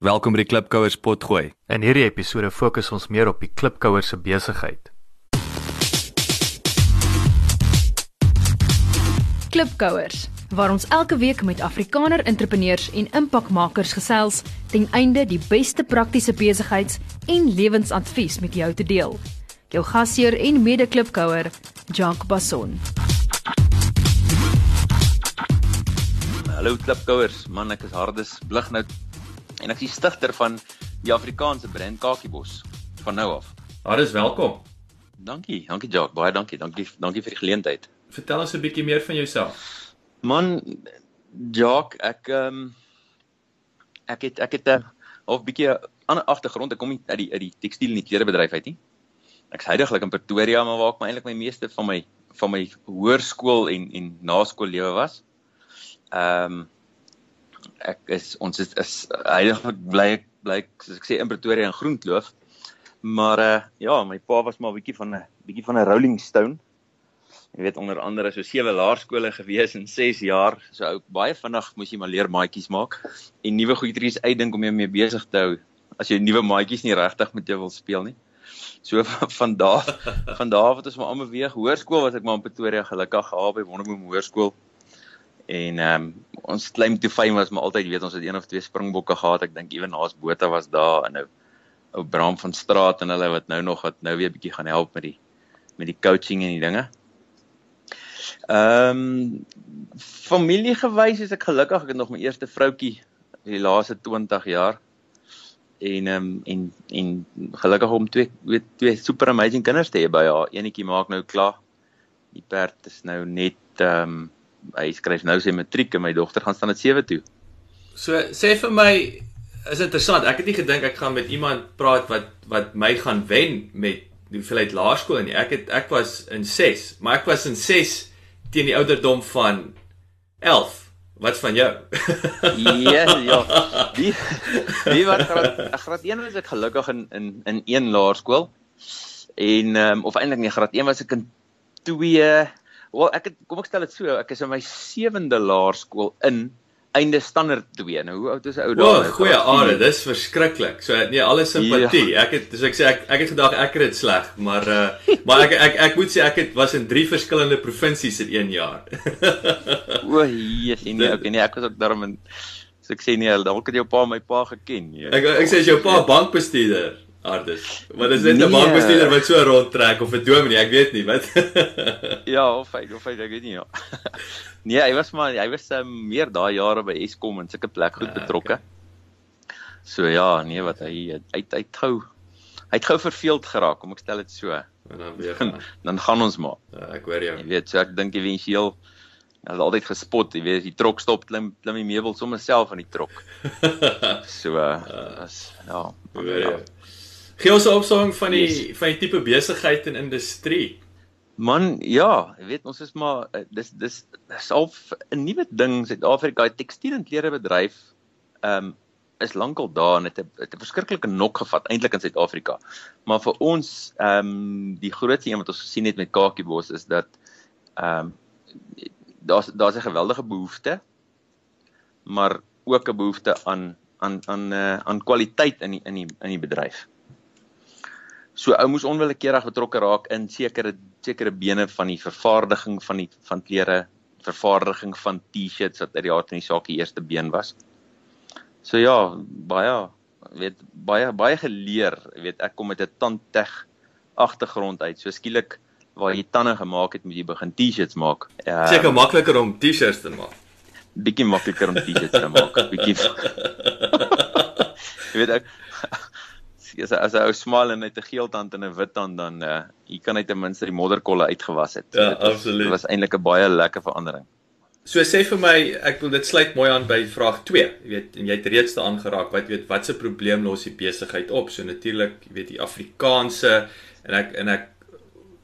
Welkom by die Klipkouers potgooi. In hierdie episode fokus ons meer op die klipkouer se besigheid. Klipkouers, waar ons elke week met Afrikaner entrepreneurs en impakmakers gesels ten einde die beste praktiese besigheids- en lewensadvies met jou te deel. Jou gasheer en mede-klipkouer, Jacques Basson. Hallo klipkouers, man ek is Hardes Blighnout en ek is stigter van die Afrikaanse brand Kakiebos van nou af. Harris, welkom. Dankie, dankie Jacques, baie dankie. Dankie dankie vir die geleentheid. Vertel ons 'n bietjie meer van jouself. Man Jacques, ek ehm um, ek het ek het 'n half bietjie ander agtergrond. Ek kom nie uit die uit die tekstiel en die klerebedryf uit nie. Ek's heidaglik in Pretoria, maar waar ek my eintlik my meeste van my van my hoërskool en en naskoollewe was. Ehm um, ek is ons is, is heiliglik bly bly soos ek sê in Pretoria in Groenkloof. Maar uh ja, my pa was maar 'n bietjie van 'n bietjie van 'n Rolling Stone. Jy weet onder andere so sewe laerskole gewees in 6 jaar. So ou baie vinnig moes jy maar leer maatjies maak en nuwe goedjies uitdink om jou mee besig te hou as jy nuwe maatjies nie regtig met jou wil speel nie. So van daar van daar het ons maar almal weer hoërskool was ek maar in Pretoria gelukkig gehad by Wonderboom Hoërskool. En ehm um, ons claim to fame was maar altyd weet ons het een of twee springbokke gehad. Ek dink ewen naas Botha was daar en nou ou Bram van Straat en hulle wat nou nog wat nou weer bietjie gaan help met die met die coaching en die dinge. Ehm um, familiegewys is ek gelukkig ek het nog my eerste vroutjie in die laaste 20 jaar. En ehm um, en en gelukkig om twee weet twee super amazing kinders te hê by haar. Eenetjie maak nou klaar. Die perd is nou net ehm um, hy skryf nou sy matriek en my dogter gaan staan at 7 toe. So sê vir my is interessant. Ek het nie gedink ek gaan met iemand praat wat wat my gaan wen met die hoeveelheid laerskool nie. Ek het ek was in 6, maar ek was in 6 teen die ouderdom van 11. Wat van jou? Ja, ja. Die die wat graad graad 1 was ek gelukkig in in in een laerskool. En ehm um, of eintlik nie graad 1 was ek in 2 Wel ek het kom ek stel dit so, ek is in my 7de laerskool in einde standaard 2. Nou hoe oud is 'n ou O, daar? oh, goeie aarde, dis verskriklik. So nee, alle simpatie. Ja. Ek het soos ek sê ek ek het gedag ek het dit sleg, maar uh maar ek ek ek moet sê ek het was in drie verskillende provinsies in een jaar. O, Jesus, nee, okay, nee, ek was ook daarom in so ek sê nee, dalk het jou pa my pa geken. Nee. ek ek sê is jou pa bankbestuurder? Ardes. Maar dis net 'n Nee. bankbestuurder wat so rondtrek of 'n dominee, ek weet nie, wat. Ja, of hy of hy ek weet nie ja. nee, hy was maar hy was um, meer daai jare by Eskom en sulke plek goed Ah, betrokke. So ja, nee wat hy uit uit gou hy het gou verveeld geraak, kom ek stel dit so. en dan weer gaan. Dan gaan ons maar. Ja, ek hoor jou. Jy weet, so ek dink éventueel Hulle het altyd gespot, jy weet, die trok stop, klim klim die meubel sommer self aan die trok. So uh, as ja. Jou. Gee ons 'n opsomming van die van die tipe besigheid en industrie. Man, ja, jy weet ons is maar eh, dis dis dis al 'n nuwe ding in Suid-Afrika, die tekstiel en klerebedryf ehm um, is lankal daar en dit het 'n het 'n verskriklike nok gevat eintlik in Suid-Afrika. Maar vir ons ehm um, die grootste een wat ons gesien het met Kakiebos is dat ehm um, daar's daar's 'n geweldige behoefte maar ook 'n behoefte aan aan aan uh, aan kwaliteit in die in die in die bedryf. So ou moes onwillekeurig betrokke raak in sekere sekere bene van die vervaardiging van die van klere, vervaardiging van T-shirts wat uit die aard van die saak die eerste been was. So ja, baie weet baie baie geleer, weet ek kom met 'n tandteg agtergrond uit. So skielik waar jy tande gemaak het, moet jy begin T-shirts maak. Ja, Seker makliker om T-shirts te maak. bietjie makliker om T-shirts te maak, bietjie. jy weet ek as as 'n ou smal en net 'n geel tand en 'n wit tand dan uh jy kan net ten minste die modderkolle uitgewas het. Ja, dit was, absoluut. Dit was eintlik 'n baie lekker verandering. So sê vir my, ek wil dit sluit mooi aan by vraag 2. Jy weet, en jy het reeds daaraan geraak, wat weet watse probleem los die besigheid op? So natuurlik, jy weet die Afrikaanse en ek en ek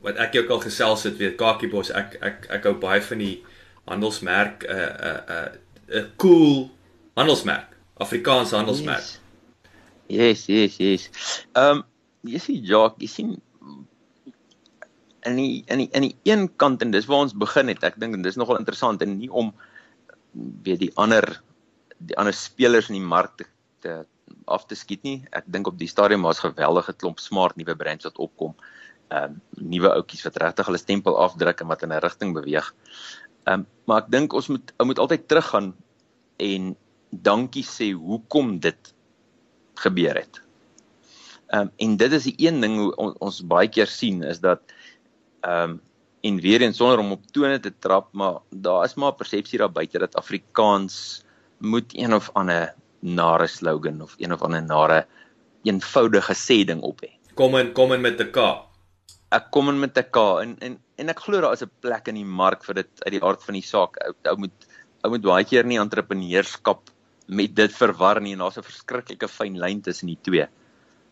wat ek ook al gesels het, weet Kakiebos, ek ek ek hou baie van die handelsmerk 'n 'n 'n 'n cool handelsmerk, Afrikaanse handelsmerk. Yes, yes, yes. Ehm um, jy sien Jacques, jy sien in die in die in die een kant en dis waar ons begin het. Ek dink en dis nogal interessant en nie om weet die ander die ander spelers in die mark te, te af te skiet nie. Ek dink op die stadium was geweldige klomp smart nuwe brands wat opkom. Ehm um, nuwe ouetjies wat regtig hulle stempel afdruk en wat in 'n rigting beweeg. Ehm um, maar ek dink ons moet ou moet altyd teruggaan en dankie sê hoekom dit gebeur het. Ehm um, en dit is die een ding hoe on, ons baie keer sien is dat ehm um, en weer eens sonder om op tone te trap, maar daar is maar 'n persepsie daar buite dat Afrikaans moet een of ander nare slogan of een of ander nare eenvoudige sê ding op hê. Kom in, kom in met 'n K. Ek kom in met 'n K en en en ek glo daar is 'n plek in die mark vir dit uit die aard van die saak. Ou, ou moet ou moet baie keer nie entrepreneurskap met dit verwar nie en daar's 'n verskriklike fyn lyn tussen die twee.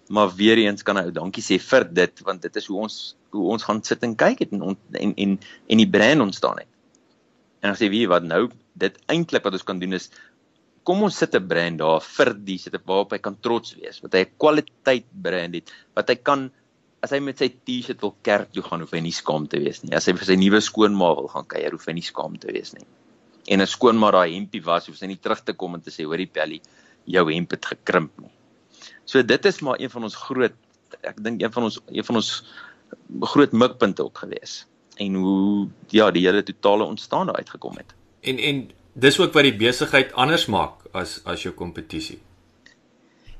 Maar weer eens kan ek dankie sê vir dit want dit is hoe ons hoe ons gaan sit en kyk het en en en en die brand ontstaan het. En as jy weet wat nou dit eintlik wat ons kan doen is kom ons sit 'n brand daar vir die sit waarop hy kan trots wees, wat hy 'n kwaliteit brand het, wat hy kan as hy met sy T-shirt wil kerk toe gaan, hoef hy nie skaam te wees nie. As hy vir sy nuwe skoonma wil gaan kuier, hoef hy nie skaam te wees nie. En 'n skoonma daai hempie was, hoef sy nie terug te kom en te sê, "Hoorie Pelly, jou hemp het gekrimp nie." So dit is maar een van ons groot ek dink een van ons een van ons groot mikpunte ook gewees en hoe ja, die hele totale ontstaan daar uitgekom het. En en dis ook wat die besigheid anders maak as as jou kompetisie.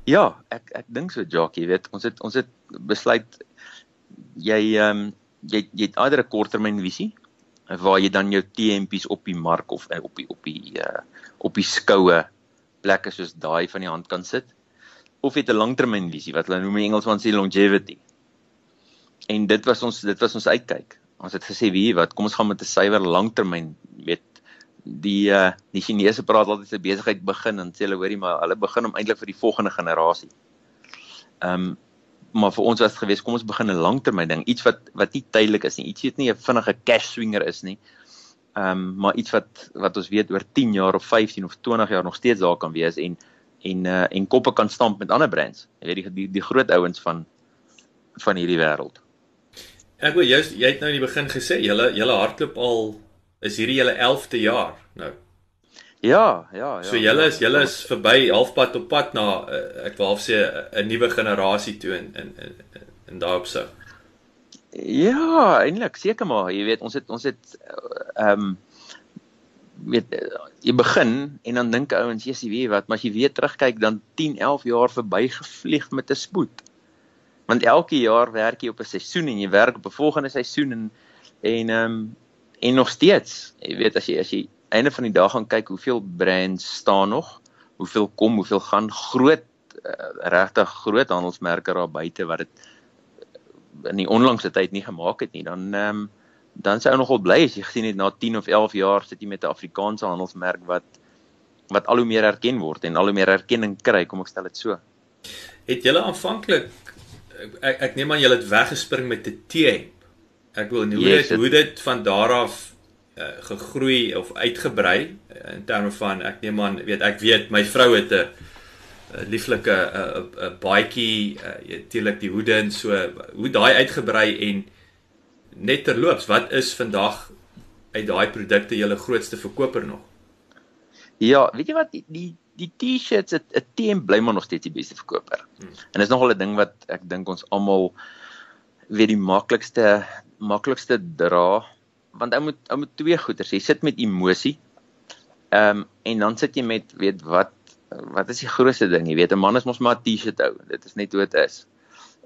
Ja, ek ek dink so Jackie, jy weet, ons het ons het besluit jy ehm um, jy jy het eerder 'n korttermynvisie waar jy dan jou TMP's op die mark of eh, op die op die uh, op die skoue plekke soos daai van die hand kan sit of het 'n langtermynvisie wat hulle noem in Engels sê longevity. En dit was ons dit was ons uitkyk. Ons het gesê wie wat, kom ons gaan met 'n suiwer langtermyn, weet die uh, die Chinese praat altyd se besigheid begin en sê hulle hoorie maar hulle begin om eintlik vir die volgende generasie. Ehm um, maar vir ons was dit gewees kom ons begin 'n langtermyn ding, iets wat wat nie tydelik is nie, iets wat nie 'n vinnige cash swinger is nie. Ehm um, maar iets wat wat ons weet oor 10 jaar of 15 of 20 jaar nog steeds daar kan wees en en uh, en koppe kan stamp met ander brands. Jy weet die die, die groot ouens van van hierdie wêreld. Ek wou jy jy het nou in die begin gesê julle julle hardloop al is hierdie julle 11de jaar nou. Ja, ja, ja. So julle is julle is verby halfpad op pad na uh, ek wil half sê 'n nuwe generasie toe in in in, in daarop sou. Ja, eintlik seker maar, jy weet ons het ons het ehm um, weet jy begin en dan dink ouens, jy sê weet wat, maar as jy weer terugkyk dan 10, 11 jaar verby gevlieg met 'n spoed. Want elke jaar werk jy op 'n seisoen en jy werk op 'n volgende seisoen en en ehm um, en nog steeds, jy weet as jy as jy einde van die dag gaan kyk hoeveel brands staan nog, hoeveel kom, hoeveel gaan. Groot uh, regtig groot handelsmerke daar buite wat dit in die onlangse tyd nie gemaak het nie, dan ehm um, dan sou nogal bly as jy gesien het na 10 of 11 jaar sit jy met 'n Afrikaanse handelsmerk wat wat al hoe meer erken word en al hoe meer erkenning kry, kom ek stel dit so. Het julle aanvanklik ek ek neem aan julle het weggespring met 'n T Ek wil nou yes, hoe dit van daar af uh, gegroei of uitgebrei. Uh, in terme van ek neem aan weet ek weet my vrou het 'n lieflike 'n baadjie natuurlik uh, die hoede en so hoe daai uitgebrei en net terloops wat is vandag uit daai produkte julle grootste verkoper nog? Ja weet jy wat die die, die T-shirts 'n TM bly maar nog steeds die beste verkoper. Hmm. en is nogal 'n ding wat ek dink ons almal weet die maklikste maklikste dra want ou moet ou moet twee goeters jy sit met emosie ehm um, en dan sit jy met weet wat wat is die grootste ding? Jy weet 'n man is mos maar 'n T-shirt hou dit is net hoe dit is.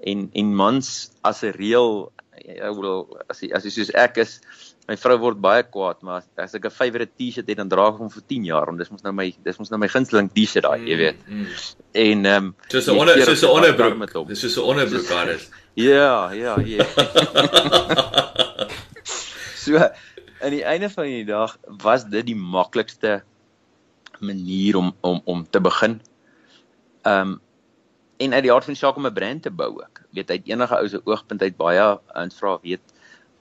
En en mans as 'n reël ek bedoel as jy as jy soos ek is my vrou word baie kwaad maar as ek 'n favourite T-shirt het dan dra ek hom vir 10 jaar en dis mos nou my dis mos nou my gunsteling T-shirt daai jy weet. Mm, mm. en ehm um, soos 'n onder soos 'n onderbroek. dis soos 'n onderbroek daar is. Ja, ja, ja. so aan die einde van die dag was dit die maklikste manier om om om te begin. Ehm um, en uit die hart van die saak om 'n brand te bou ook. Weet uit enige ou se oogpunt uit baie ons vra weet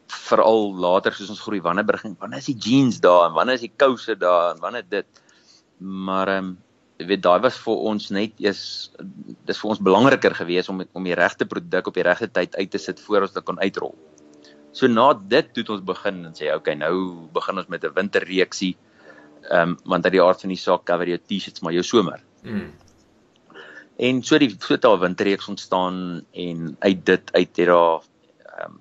veral later soos ons groei wanneer begin wanneer is die jeans daar en wanneer is die kouse daar en wanneer dit maar ehm um, weet daai was vir ons net eers dis vir ons belangriker geweest om om die regte produk op die regte tyd uit te sit voor ons dit kon uitrol. So na dit het ons begin en sê okay, nou begin ons met 'n winterreeksie. Ehm um, want uit die aard van die saak cover jou T-shirts maar jou somer. Mm. En so die so daar windreeks ontstaan en uit dit uit het daar ehm um,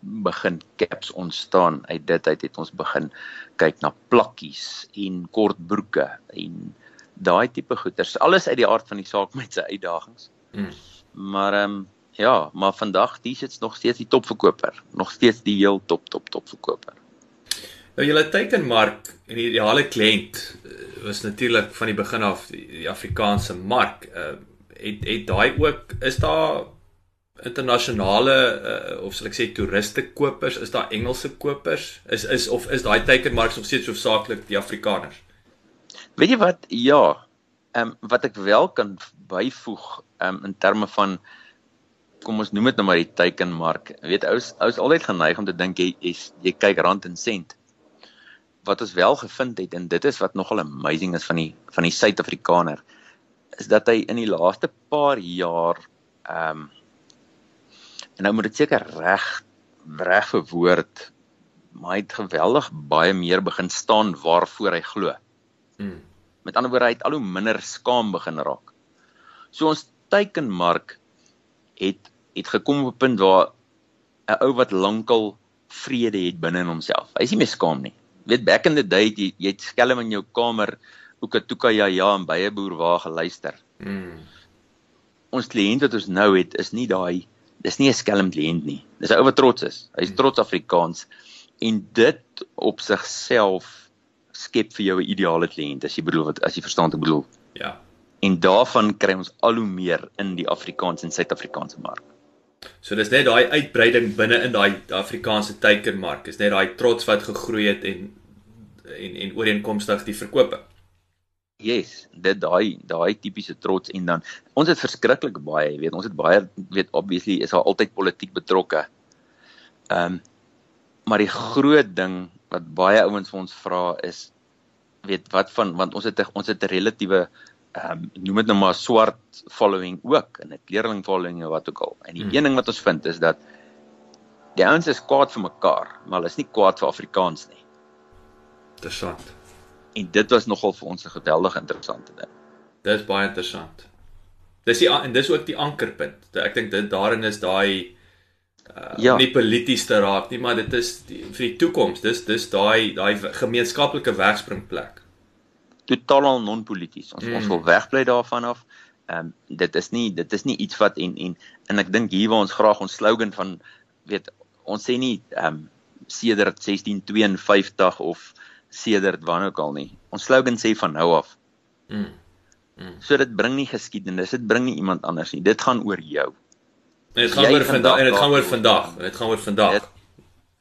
begin caps ontstaan. Uit dit uit het ons begin kyk na plakkies en kortbroeke en daai tipe goeders. Alles uit die aard van die saak met sy uitdagings. Mm. Maar ehm um, ja, maar vandag T-shirts nog steeds die topverkoper, nog steeds die heel top top top verkoper. Nou julle teikenmark en die ideale kliënt eh, was natuurlik van die begin af die, die Afrikaanse mark. Uh, het het daai ook is daar internasionale uh, of sal ek sê toeriste kopers, is daar Engelse kopers? Is is of is daai teikenmark nog steeds hoofsaaklik die Afrikaners? Weet jy wat? Ja. Ehm um, wat ek wel kan byvoeg ehm um, in terme van kom ons noem dit nou maar die teikenmark. Weet ou ou is altyd geneig om te dink jy is jy kyk rand en sent wat ons wel gevind het en dit is wat nogal amazing is van die van die Suid-Afrikaner is dat hy in die laaste paar jaar ehm um, en nou moet dit seker reg reg verwoord maar hy het geweldig baie meer begin staan waarvoor hy glo. Mm. Met ander woorde hy het al hoe minder skaam begin raak. So ons teikenmark het het gekom op 'n punt waar 'n ou wat lankal vrede het binne in homself. Hy is nie meer skaam nie weet back in the day jy jy het skelm in jou kamer ook 'n toeka ja ja en baie boer waar geluister. Mm. Ons kliënt wat ons nou het is nie daai dis nie 'n skelm kliënt nie. Dis 'n ou wat trots is. Hy's mm. trots Afrikaans en dit op sigself skep vir jou 'n ideale kliënt as jy bedoel wat as jy verstaan wat ek bedoel. Ja. En daarvan kry ons al hoe meer in die Afrikaans en Suid-Afrikaanse mark. So dis net daai uitbreiding binne in daai Afrikaanse teikenmark. Is net daai trots wat gegroei het en en en ooreenkomstig die verkope. Yes, dit daai daai tipiese trots en dan ons het verskriklik baie, jy weet, ons het baie weet obviously is daar altyd politiek betrokke. Ehm um, maar die groot ding wat baie ouens vir ons vra is weet wat van want ons het ons het 'n relatiewe ehm um, noem dit nou maar swart following ook en 'n kleerling following of wat ook al. En die hmm. een ding wat ons vind is dat die ouens is kwaad vir mekaar, maar hulle is nie kwaad vir Afrikaans nie. Interessant. En dit was nogal vir ons 'n geweldig interessante ding. Dis baie interessant. Dis die en dis ook die ankerpunt. Ek dink dit daarin is daai uh, ja. nie polities te raak nie, maar dit is die, vir die toekoms. Dis dis daai daai gemeenskaplike wegspringplek totaal non-polities. Ons mm. ons wil wegbly daarvan af. Ehm um, dit is nie dit is nie iets wat en en en ek dink hier waar ons graag ons slogan van weet ons sê nie ehm um, sedert 1652 of sedert wanneer ook al nie. Ons slogan sê van nou af. Mm. Mm. So dit bring nie geskiedenis, dit bring nie iemand anders nie. Dit gaan oor jou. En dit gaan oor vandag en dit gaan oor vandag. Dit gaan oor vandag. Dit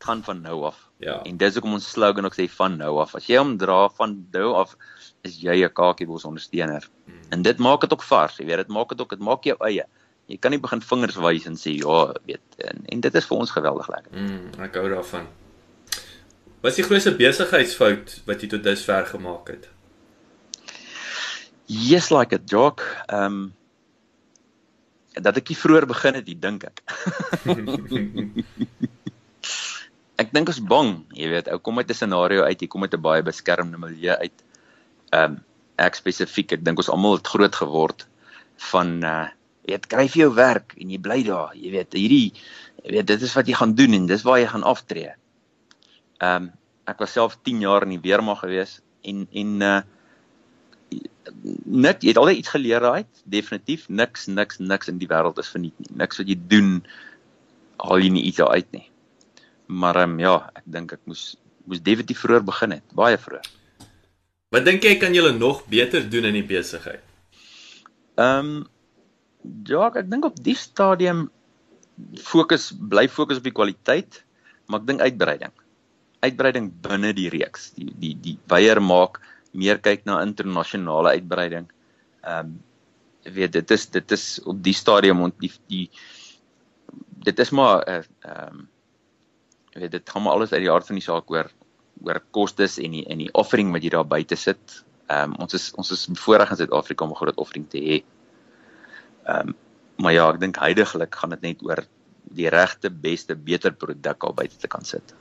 gaan van nou af. Ja. En dis hoekom ons slogan ook sê van nou af. As jy hom dra van nou af is jy 'n kakiebos ondersteuner. Hmm. En dit maak dit ook vars, jy weet, dit maak dit ook, dit maak jou eie. Jy kan nie begin vingers wys en sê ja, weet, en, en dit is vir ons geweldig lekker. Mm, ek hou daarvan. Wat is die grootste besigheidsfout wat jy tot dusver gemaak het? Yes like a joke. Ehm um, dat ek nie vroeër begin het, dink ek. ek dink ons bang, jy weet, ou kom uit 'n scenario uit, jy kom uit 'n baie beskermde milieu uit ehm um, ek spesifiek, ek dink ons almal het groot geword van uh jy het kry vir jou werk en jy bly daar. Jy weet, hierdie jy weet dit is wat jy gaan doen en dis waar jy gaan aftree. Ehm um, ek was self 10 jaar in die weermag gewees en en uh net jy het altyd iets geleer daai definitief niks niks niks in die wêreld is verniet nie niks wat jy doen haal jy nie iets uit nie maar ehm um, ja ek dink ek moes moes definitief vroeër begin het baie vroeër Wat dink jy kan julle nog beter doen in die besigheid? Ehm um, ja, ek dink op die stadium fokus bly fokus op die kwaliteit, maar ek dink uitbreiding. Uitbreiding binne die reeks. Die die die weier maak meer kyk na internasionale uitbreiding. Ehm um, weet dit is dit is op die stadium ont die die dit is maar uh, ehm um, weet dit gaan maar alles uit die aard van die saak oor oor kostes en die en die offering wat jy daar buite sit. Ehm um, ons is ons is bevoorreg in Suid-Afrika om 'n groot offering te hê. Ehm um, maar ja, ek dink heidaglik gaan dit net oor die regte, beste, beter produk al buite te kan sit.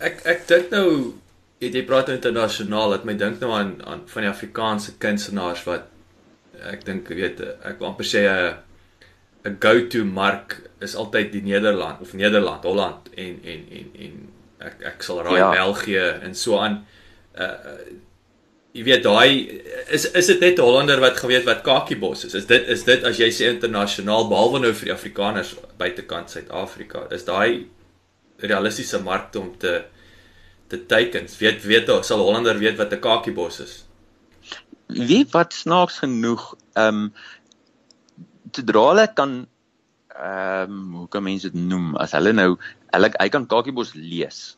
Ek ek dink nou jy jy praat internasionaal, dit my dink nou aan aan van die Afrikaanse kunstenaars wat ek dink weet ek wil amper sê 'n 'n go-to mark is altyd die Nederland of Nederland, Holland en en en en ek ek sal raai ja. België en so aan. Uh jy weet daai is is dit net 'n Hollander wat geweet wat kakiebos is. Is dit is dit as jy sê internasionaal behalwe nou vir die Afrikaners buitekant Suid-Afrika, is daai realistiese markte om te te teiken. Weet weet sal Hollander weet wat 'n kakiebos is. Wie wat snaaks genoeg ehm um, te dra hulle kan ehm um, hoe kan mense dit noem as hulle nou hulle hy kan kakiebos lees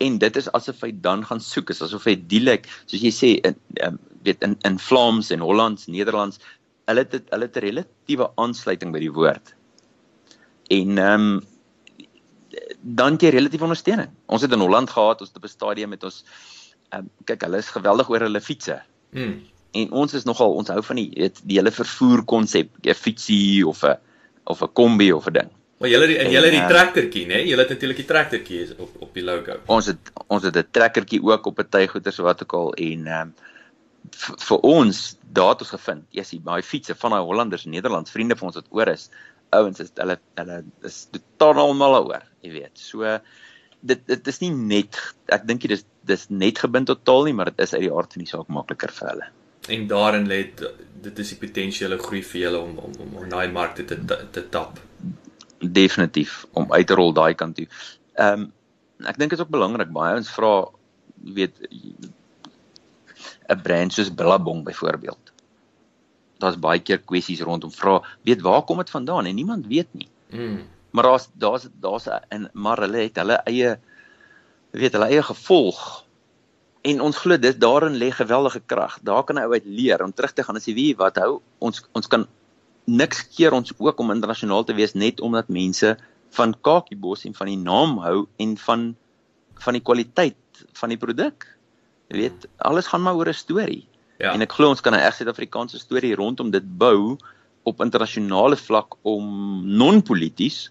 en dit is asof hy dan gaan soek is asof hy dialek soos jy sê in um, weet in in Vlaams en Hollands, Nederlands, hulle het hulle het 'n relatiewe aansluiting by die woord. En ehm um, dan jy relatief ondersteuning. Ons het in Holland gehad, ons het op 'n stadium met ons um, kyk, hulle is geweldig oor hulle fietses. Hmm. En ons is nogal ons hou van die weet die hele vervoer konsep, 'n fietsie of 'n of 'n kombi of 'n ding. Maar julle en julle die trekkertjie, né? Julle het natuurlik die trekkertjie op op die logo. Ons het ons het 'n trekkertjie ook op 'n tygoeder so wat ook al en ehm um, vir ons daar het ons gevind. Ja, yes, baie fietsse van daai Hollanders, Nederlands, vriende van ons wat oor is. Ouens is hulle hulle is totaal mal oor, jy weet. So dit dit is nie net ek dink dit is dis net gebind tot taal nie, maar dit is uit die aard van die saak makliker vir hulle. En daarin lê dit is die potensiële groei vir julle om om om, om daai markte te te tap definitief om uit te rol daai kant toe. Ehm um, ek dink dit is ook belangrik baie ons vra weet 'n brand soos Billabong byvoorbeeld. Daar's baie keer kwessies rondom vra weet waar kom dit vandaan en niemand weet nie. Mm. Maar daar's daar's daar's en maar hulle het hulle eie weet hulle eie gevolg en ons glo dit daarin lê geweldige krag. Daar kan hy uit leer om terug te gaan en sê wie wat hou ons ons kan niks keer ons ook om internasionaal te wees net omdat mense van kakiebos en van die naam hou en van van die kwaliteit van die produk. Jy weet, alles gaan maar oor 'n storie. Ja. En ek glo ons kan 'n reg Suid-Afrikaanse storie rondom dit bou op internasionale vlak om non-polities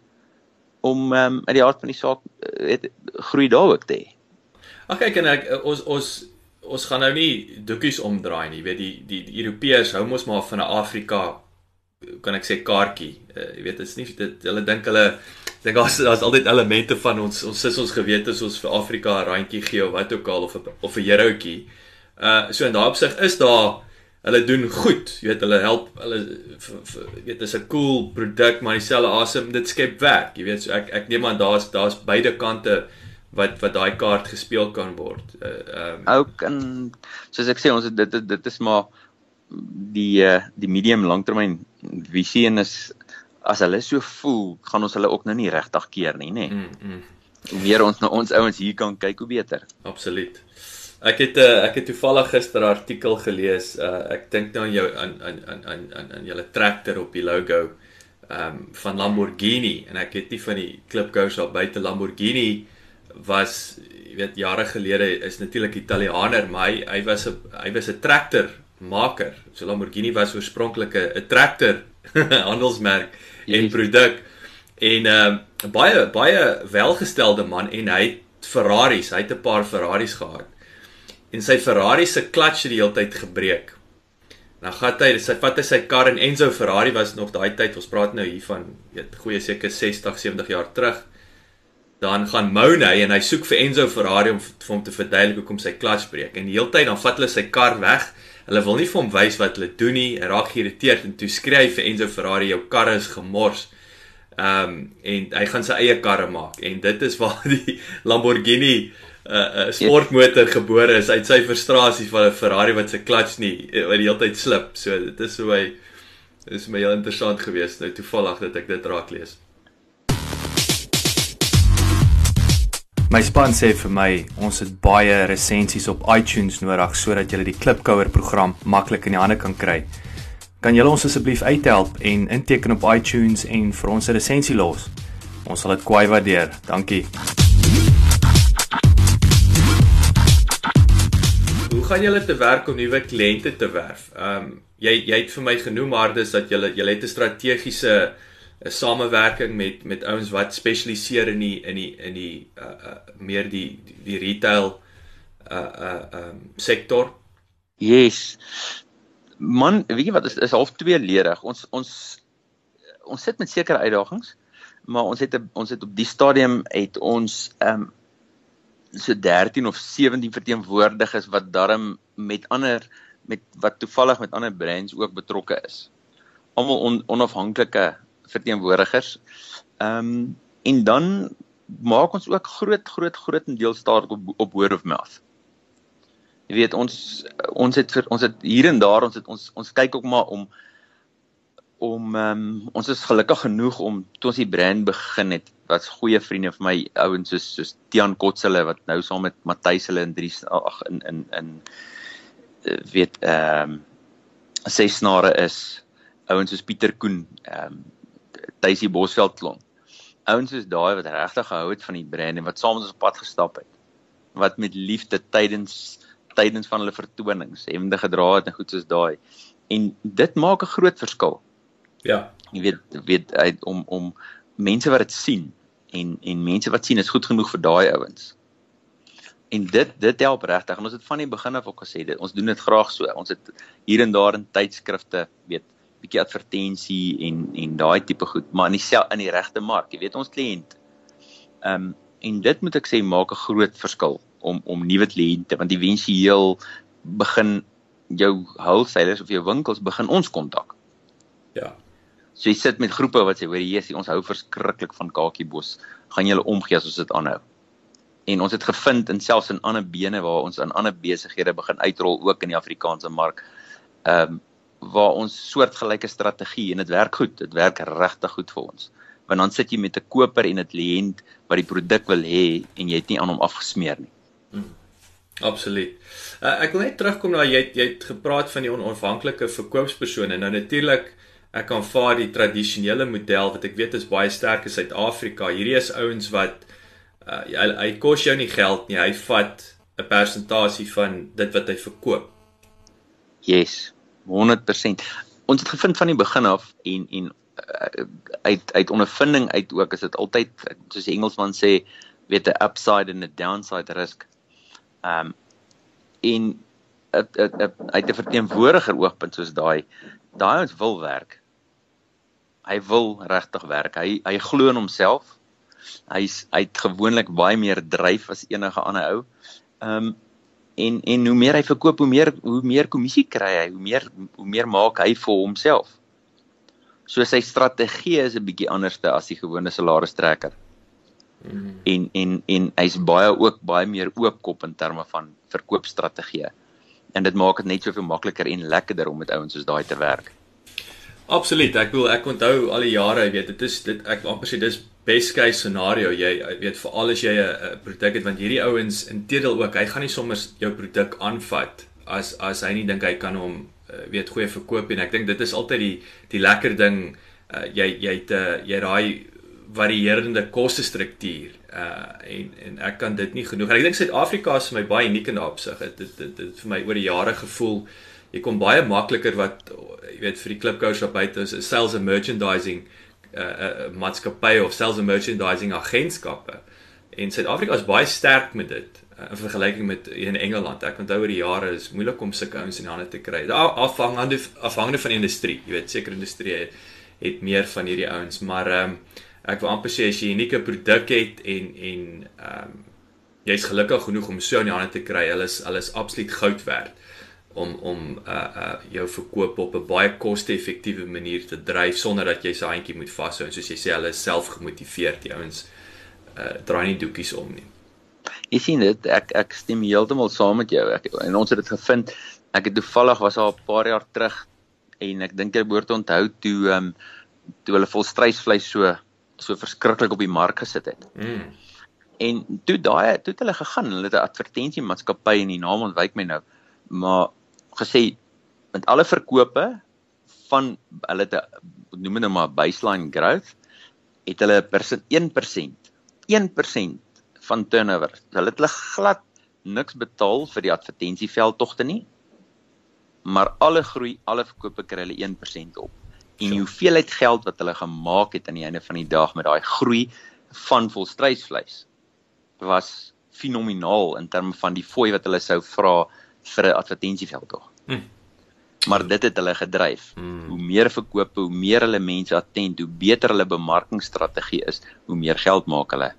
om ehm um, uit die hart van die saak eh, weet groei daar ook te hê. Ag kyk en ek ons ons ons gaan nou nie doekies omdraai nie. Jy weet die die, die Europeërs hou mos maar van 'n Afrika kan ek sê kaartjie. Uh, jy weet dit is nie dit hulle dink hulle dink daar's daar's altyd elemente van ons ons sis ons gewete is ons vir Afrika 'n randjie gee of wat ook al of of 'n heroutjie. Uh so in daai opsig is daar hulle doen goed. Jy weet hulle help hulle jy weet dis 'n cool produk maar dieselfde asem dit skep werk. Jy weet so ek ek neem aan daar's daar's beide kante wat wat daai kaart gespeel kan word. Uh ehm um, ook en soos ek sê ons dit, dit is maar die uh, die medium langtermyn visie en is as hulle so voel, gaan ons hulle ook nou nie regtig keer nie, nê. Nee. Mm, mm. Hoe meer ons na ons ouens hier kan kyk, hoe beter. Absoluut. Ek het uh, ek het toevallig gister 'n artikel gelees. Uh, ek dink nou aan jou aan aan aan aan aan julle traktor op die logo ehm um, van Lamborghini en ek het nie van die klipkous al buite Lamborghini was jy weet jare gelede is natuurlik Italianer maar hy hy was 'n hy was 'n traktor maker. So Lamborghini was oorspronklik 'n traktor handelsmerk en produk en ehm uh, baie baie welgestelde man en hy het Ferraris, hy het 'n paar Ferraris gehad. En sy Ferrari se klats het die hele tyd gebreek. Nou gaan hy, sy vat hy sy kar en Enzo Ferrari was nog daai tyd, ons praat nou hier van weet goeie seker 60, 70 jaar terug. Dan gaan Mouney en hy soek vir Enzo Ferrari om vir hom te verduidelik hoekom sy klats breek. En die hele tyd dan vat hulle sy kar weg Hulle wil nie vir hom wys wat hulle doen nie. Hy raak geïrriteerd en toe skryf vir Enzo Ferrari jou karre is gemors. Ehm um, en hy gaan sy eie karre maak en dit is waar die Lamborghini 'n uh, uh, sportmotor ja. gebore is uit sy frustrasie van 'n Ferrari wat se klats nie eh, wat die hele tyd slip. So dit is hoe hy is my heel interessant geweest nou toevallig dat ek dit raak lees. My span sê vir my ons het baie resensies op iTunes nodig sodat jy die Klipkouer program maklik in die hande kan kry. Kan julle ons asseblief uithelp en inteken op iTunes en vir ons 'n resensie los? Ons sal dit kwai waardeer. Dankie. Hoe gaan julle te werk om nuwe kliënte te werf? Ehm um, jy jy het vir my genoem maar dis dat julle julle het 'n strategiese 'n samewerking met met ouens wat spesialiseer in die in die in die uh, uh meer die die, die retail uh uh um sektor. Yes. Man, weet jy wat is is half tweeledig. Ons ons ons sit met sekere uitdagings, maar ons het 'n ons het op die stadium het ons ehm um, so 13 of 17 verteenwoordigers wat darm met ander met wat toevallig met ander brands ook betrokke is. Almal on, onafhanklike verteenwoordigers. Ehm um, en dan maak ons ook groot groot groot deel staat op op word of mouth. Jy weet ons ons het vir ons het hier en daar ons het ons ons kyk ook maar om om um, ons is gelukkig genoeg om toe ons die brand begin het wat goeie vriende vir my ouens soos soos Tian Kotsele wat nou saam met Matthys hulle in drie ag in in in eh, weet ehm um, ses snare is ouens soos Pieter Koen ehm um, Tuisie Bosveld klon ouens soos daai wat regtig gehou het van die brand en wat saam met ons op pad gestap het. Wat met liefde tydens tydens van hulle vertonings hemde gedra het en goed soos daai. En dit maak 'n groot verskil. Ja. Jy weet weet uit om om mense wat dit sien en en mense wat sien is goed genoeg vir daai ouens. En dit dit help regtig. En ons het van die begin af ook gesê dit ons doen dit graag so. Ons het hier en daar in tydskrifte weet bietjie advertensie en en daai tipe goed, maar in die in die regte mark, jy weet ons kliënt. Ehm um, en dit moet ek sê maak 'n groot verskil om om nuwe kliënte want éventueel begin jou wholesalers of jou winkels begin ons kontak. Ja. So jy sit met groepe wat sê hoor jy ons hou verskriklik van kakiebos. Gaan julle omgee as ons dit aanhou? En ons het gevind in selfs in ander bene waar ons aan ander besighede begin uitrol ook in die Afrikaanse mark. Ehm um, waar ons soortgelyke strategie en dit werk goed. Dit werk regtig goed vir ons. Want dan sit jy met 'n koper en 'n kliënt wat die produk wil hê en jy het nie aan hom afgesmeer nie. Hmm. Absoluut. Uh, ek wil net terugkom na jy jy het gepraat van die onafhanklike verkoopspersone. Nou natuurlik ek kan vaar die tradisionele model wat ek weet is baie sterk in Suid-Afrika. Hierdie is ouens wat uh, hy, hy kos jou nie geld nie. Hy vat 'n persentasie van dit wat hy verkoop. Yes. 100%. Ons het gevind van die begin af en en uh, uit uit ondervinding uit ook is dit altyd soos die Engelsman sê weet 'n upside en 'n downside risk. Ehm um, en uit 'n verteenwoordiger oogpunt soos daai daai ons wil werk. Hy wil regtig werk. Hy hy glo in homself. Hy's hy't gewoonlik baie meer dryf as enige ander ou. Ehm um, en en hoe meer hy verkoop, hoe meer hoe meer kommissie kry hy, hoe meer hoe meer maak hy vir homself. So sy strategie is 'n bietjie anderste as die gewone salaristrekker. Mm. En en en hy's baie ook baie meer oopkop in terme van verkoopstrategieë. En dit maak dit net soveel makliker en lekkerder om met ouens soos daai te werk. Absoluut. Ek wil ek onthou al die jare, jy weet, dit is dit ek amper sê dis best case scenario. Jy weet veral as jy 'n produk het want hierdie ouens intedeel ook hy gaan nie sommer jou produk aanvat as as hy nie dink hy kan hom uh, weet goeie verkoop en ek dink dit is altyd die die lekker ding uh, jy jy het uh, jy raai varierende koste struktuur uh, en en ek kan dit nie genoeg. Ek dink Suid-Afrika is vir my baie uniek in daardie opsig. Dit dit dit vir my oor die jare gevoel jy kom baie makliker wat jy weet vir die klipkous op buite is sales and merchandising uh, uh, maatskappye of selfs 'n merchandising agentskappe. En Suid-Afrika is baie sterk met dit uh, in vergelyking met in Engeland. Ek onthou oor die jare is moeilik om sulke ouens in die hande te kry. Afhangende afhangende van die industrie. Jy weet, sekere industrie het meer van hierdie ouens, maar um, ek wil amper sê as jy 'n unieke produk het en en um, jy's gelukkig genoeg om so in die hande te kry, hulle is hulle is absoluut goud werd om om uh uh jou verkoop op 'n baie koste-effektiewe manier te dryf sonder dat jy se handjie moet vashou en soos jy sê hulle is self gemotiveerd die ouens uh draai nie doekies om nie. Jy sien dit ek ek stem heeltemal saam met jou ek, en ons het dit gevind ek het toevallig was al 'n paar jaar terug en ek dink jy behoort onthou toe um toe hulle volstrysvleis so so verskriklik op die mark gesit het. Mm. En toe daai toe het hulle gegaan hulle het 'n advertensie maatskappy en die naam ontwyk my nou maar gesê met alle verkope van hulle te noem dit nou maar baseline growth het hulle persent 1% 1% van turnover. Hulle het hulle glad niks betaal vir die advertensieveldtogte nie. Maar alle groei, alle verkope kry hulle 1% op. En die hoeveelheid geld wat hulle gemaak het aan die einde van die dag met daai groei van volstrysvleis was fenomenaal in terme van die fooi wat hulle sou vra vir 'n advertensieveld Hmm. Maar dit het hulle gedryf. Mm. Hoe meer verkope, hoe meer hulle mense attent, hoe beter hulle bemarkingsstrategie is, hoe meer geld maak hulle.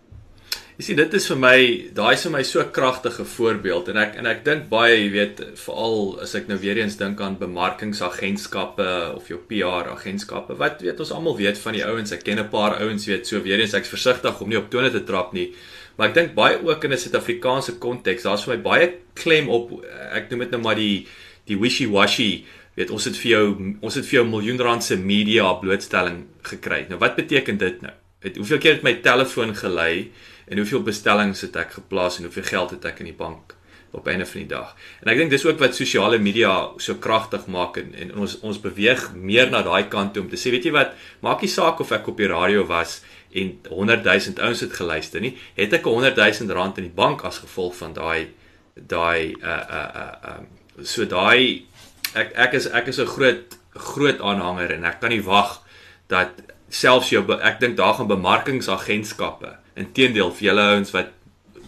Jy sien dit is vir my daai is vir my so 'n kragtige voorbeeld en ek en ek dink baie jy weet veral as ek nou weer eens dink aan bemarkingsagentskappe of jou PR agentskappe wat weet ons almal weet van die ouens ek ken 'n paar ouens weet so weer eens ek's versigtig om nie op tone te trap nie maar ek dink baie ook in 'n Suid-Afrikaanse konteks daar's vir my baie klem op ek noem dit nou maar die die wishy-washy weet ons het vir jou ons het vir jou miljoen rand se media blootstelling gekry nou wat beteken dit nou het hoeveel keer het my telefoon gelei en hoeveel bestellings het ek geplaas en hoeveel geld het ek in die bank op einde van die dag. En ek dink dis ook wat sosiale media so kragtig maak en, en ons ons beweeg meer na daai kant toe om te sê weet jy wat, maak nie saak of ek op die radio was en 100 000 ouens het geluister nie, het ek 100 000 rand in die bank as gevolg van daai daai uh uh uh um, so daai ek ek is ek is 'n groot groot aanhanger en ek kan nie wag dat selfs jou ek dink daar gaan bemarkingsagentskappe inteendeel vir julle ouens wat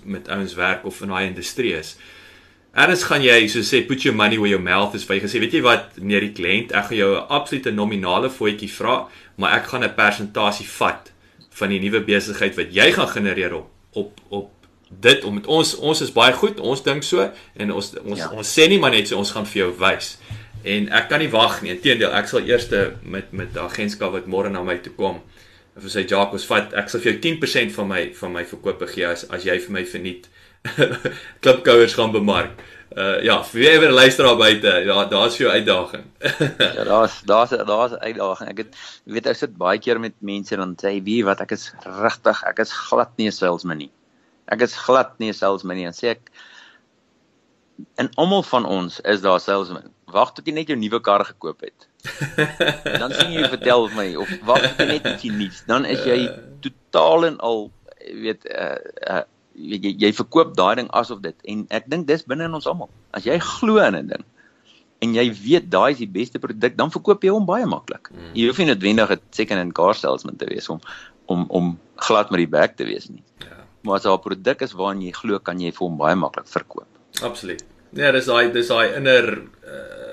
met ouens werk of in daai industrie is. Erns gaan jy so sê put your money where your mouth is. Jy gesê weet jy wat meneer die kliënt, ek gaan jou 'n absolute nominale voetjie vra, maar ek gaan 'n persentasie vat van die nuwe besigheid wat jy gaan genereer op op op dit om met ons ons is baie goed, ons dink so en ons ons ja. ons sê nie maar net so ons gaan vir jou wys. En ek kan nie wag nie. Inteendeel, ek sal eers met met 'n agentskap wat môre na my toe kom of sy Jacques vat ek sal vir jou 10% van my van my verkope gee as as jy vir my verniet klipkouers gaan bemark. Uh ja, vir wie ewer luister daar buite, ja, daar's jou uitdaging. ja, daar's daar's daar's 'n uitdaging. Ek het weet ek sit baie keer met mense dan sê wie wat ek is regtig, ek is glad nie 'n salesman nie. Ek is glad nie 'n salesman nie en sê ek en almal van ons is daar salesman. Wag tot jy net jou nuwe kar gekoop het. dan sien jy vertel my of wag tot jy net ietsie nuuts, dan is jy totaal en al weet uh, uh jy jy verkoop daai ding asof dit en ek dink dis binne in ons almal. As jy glo in 'n ding en jy weet daai is die beste produk, dan verkoop jy hom baie maklik. Mm. Jy hoef nie noodwendig 'n second hand car salesman te wees om om om glad met die bek te wees nie. Ja. Maar as 'n produk is waarin jy glo, kan jy vir hom baie maklik verkoop. Absoluut. Ja, dis daai dis daai inner uh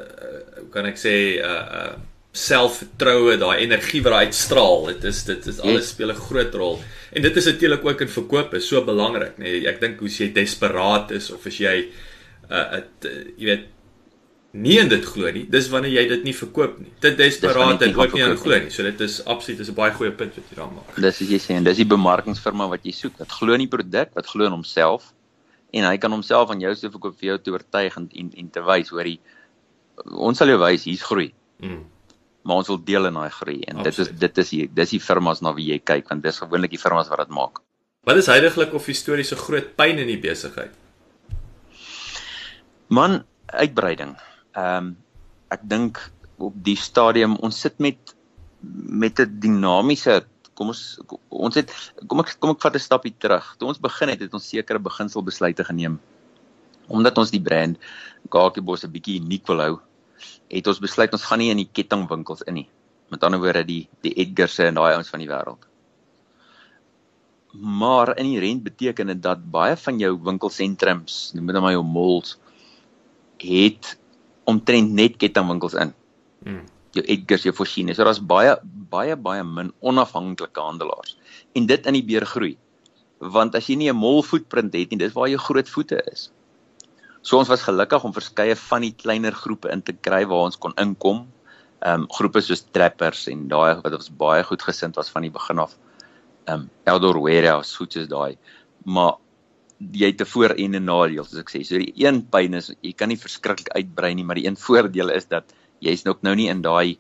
kan ek sê uh uh selfvertroue, daai energie wat uitstraal. Dit is dit is alles speel 'n groot rol. En dit is natuurlik ook in verkoop is so belangrik, nê. Nee, ek dink hoe jy desperaat is of as jy uh, het, uh jy weet nie in dit glo nie. Dis wanneer jy dit nie verkoop nie. Dit desperaat en ook nie aan glo nie. So dit is absoluut is 'n baie goeie punt wat jy daar maak. Dis as jy sê en dis die bemarkingsfirma wat jy soek. Wat glo in die produk, wat glo in homself en hy kan homself aan jou se verkoop vir jou te oortuig en en, en te wys hoor hy ons sal jou wys hier's groei. Mm. Maar ons wil deel in daai groei en Absoluut. dit is dit is die dis die firmas na wie jy kyk want dis gewoonlik die firmas wat dit maak. Wat is heidaglik of historiese groot pyn in die besigheid? Man, uitbreiding. Ehm um, ek dink op die stadium ons sit met met 'n dinamiese kom ons ons het kom ek kom ek vat 'n stapie terug. Toe ons begin het, het ons sekere beginselbesluite geneem. Omdat ons die brand Kakiebos 'n bietjie uniek wil hou, het ons besluit ons gaan nie in die kettingwinkels in nie. Met ander woorde die die Edgar's en daai ouens van die wêreld. Maar in die rent beteken dit dat baie van jou winkelsentrums, noem dit maar jou malls, het omtrent net kettingwinkels in. Mm jou Edgars, jou Fortune. So daar's baie baie baie min onafhanklike handelaars. En dit in die beer groei. Want as jy nie 'n mol footprint het nie, dis waar jou groot voete is. So ons was gelukkig om verskeie van die kleiner groepe in te kry waar ons kon inkom. Ehm um, groepe soos Trappers en daai wat ons baie goed gesind was van die begin af. Ehm um, Eldor Warehouse, goed is daai. Maar jy het 'n voor en 'n nadeel, soos ek sê. So die een pyn is jy kan nie verskriklik uitbrei nie, maar die een voordeel is dat jy's nog nou nie in daai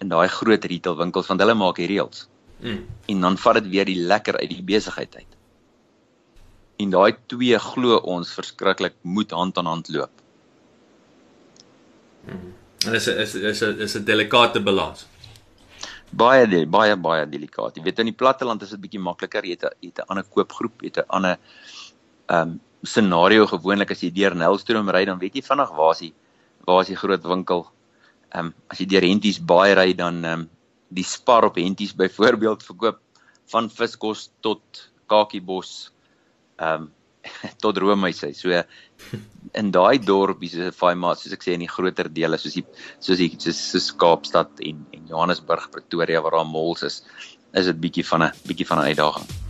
in daai groot retail winkels want hulle maak die reëls. Mm. En dan vat dit weer die lekker uit die besigheid uit. En daai twee glo ons verskriklik moet hand aan hand loop. Mm. En is is is is 'n delikate balans. Baie die, baie baie delikaat. Jy weet in die platteland is dit bietjie makliker. Jy het 'n het 'n ander koopgroep, jy het 'n ander um, scenario gewoonlik as jy deur Nelstroom ry dan weet jy vinnig waar is die waar is die groot winkel um, as jy deur Henties baie ry dan um, die spar op Henties byvoorbeeld verkoop van viskos tot kakiebos um, tot roomhuise. So in daai dorp is 'n Faimaat soos ek sê in die groter dele soos die soos die soos, soos Kaapstad en en Johannesburg, Pretoria waar daar malls is, is dit bietjie van 'n bietjie van 'n uitdaging.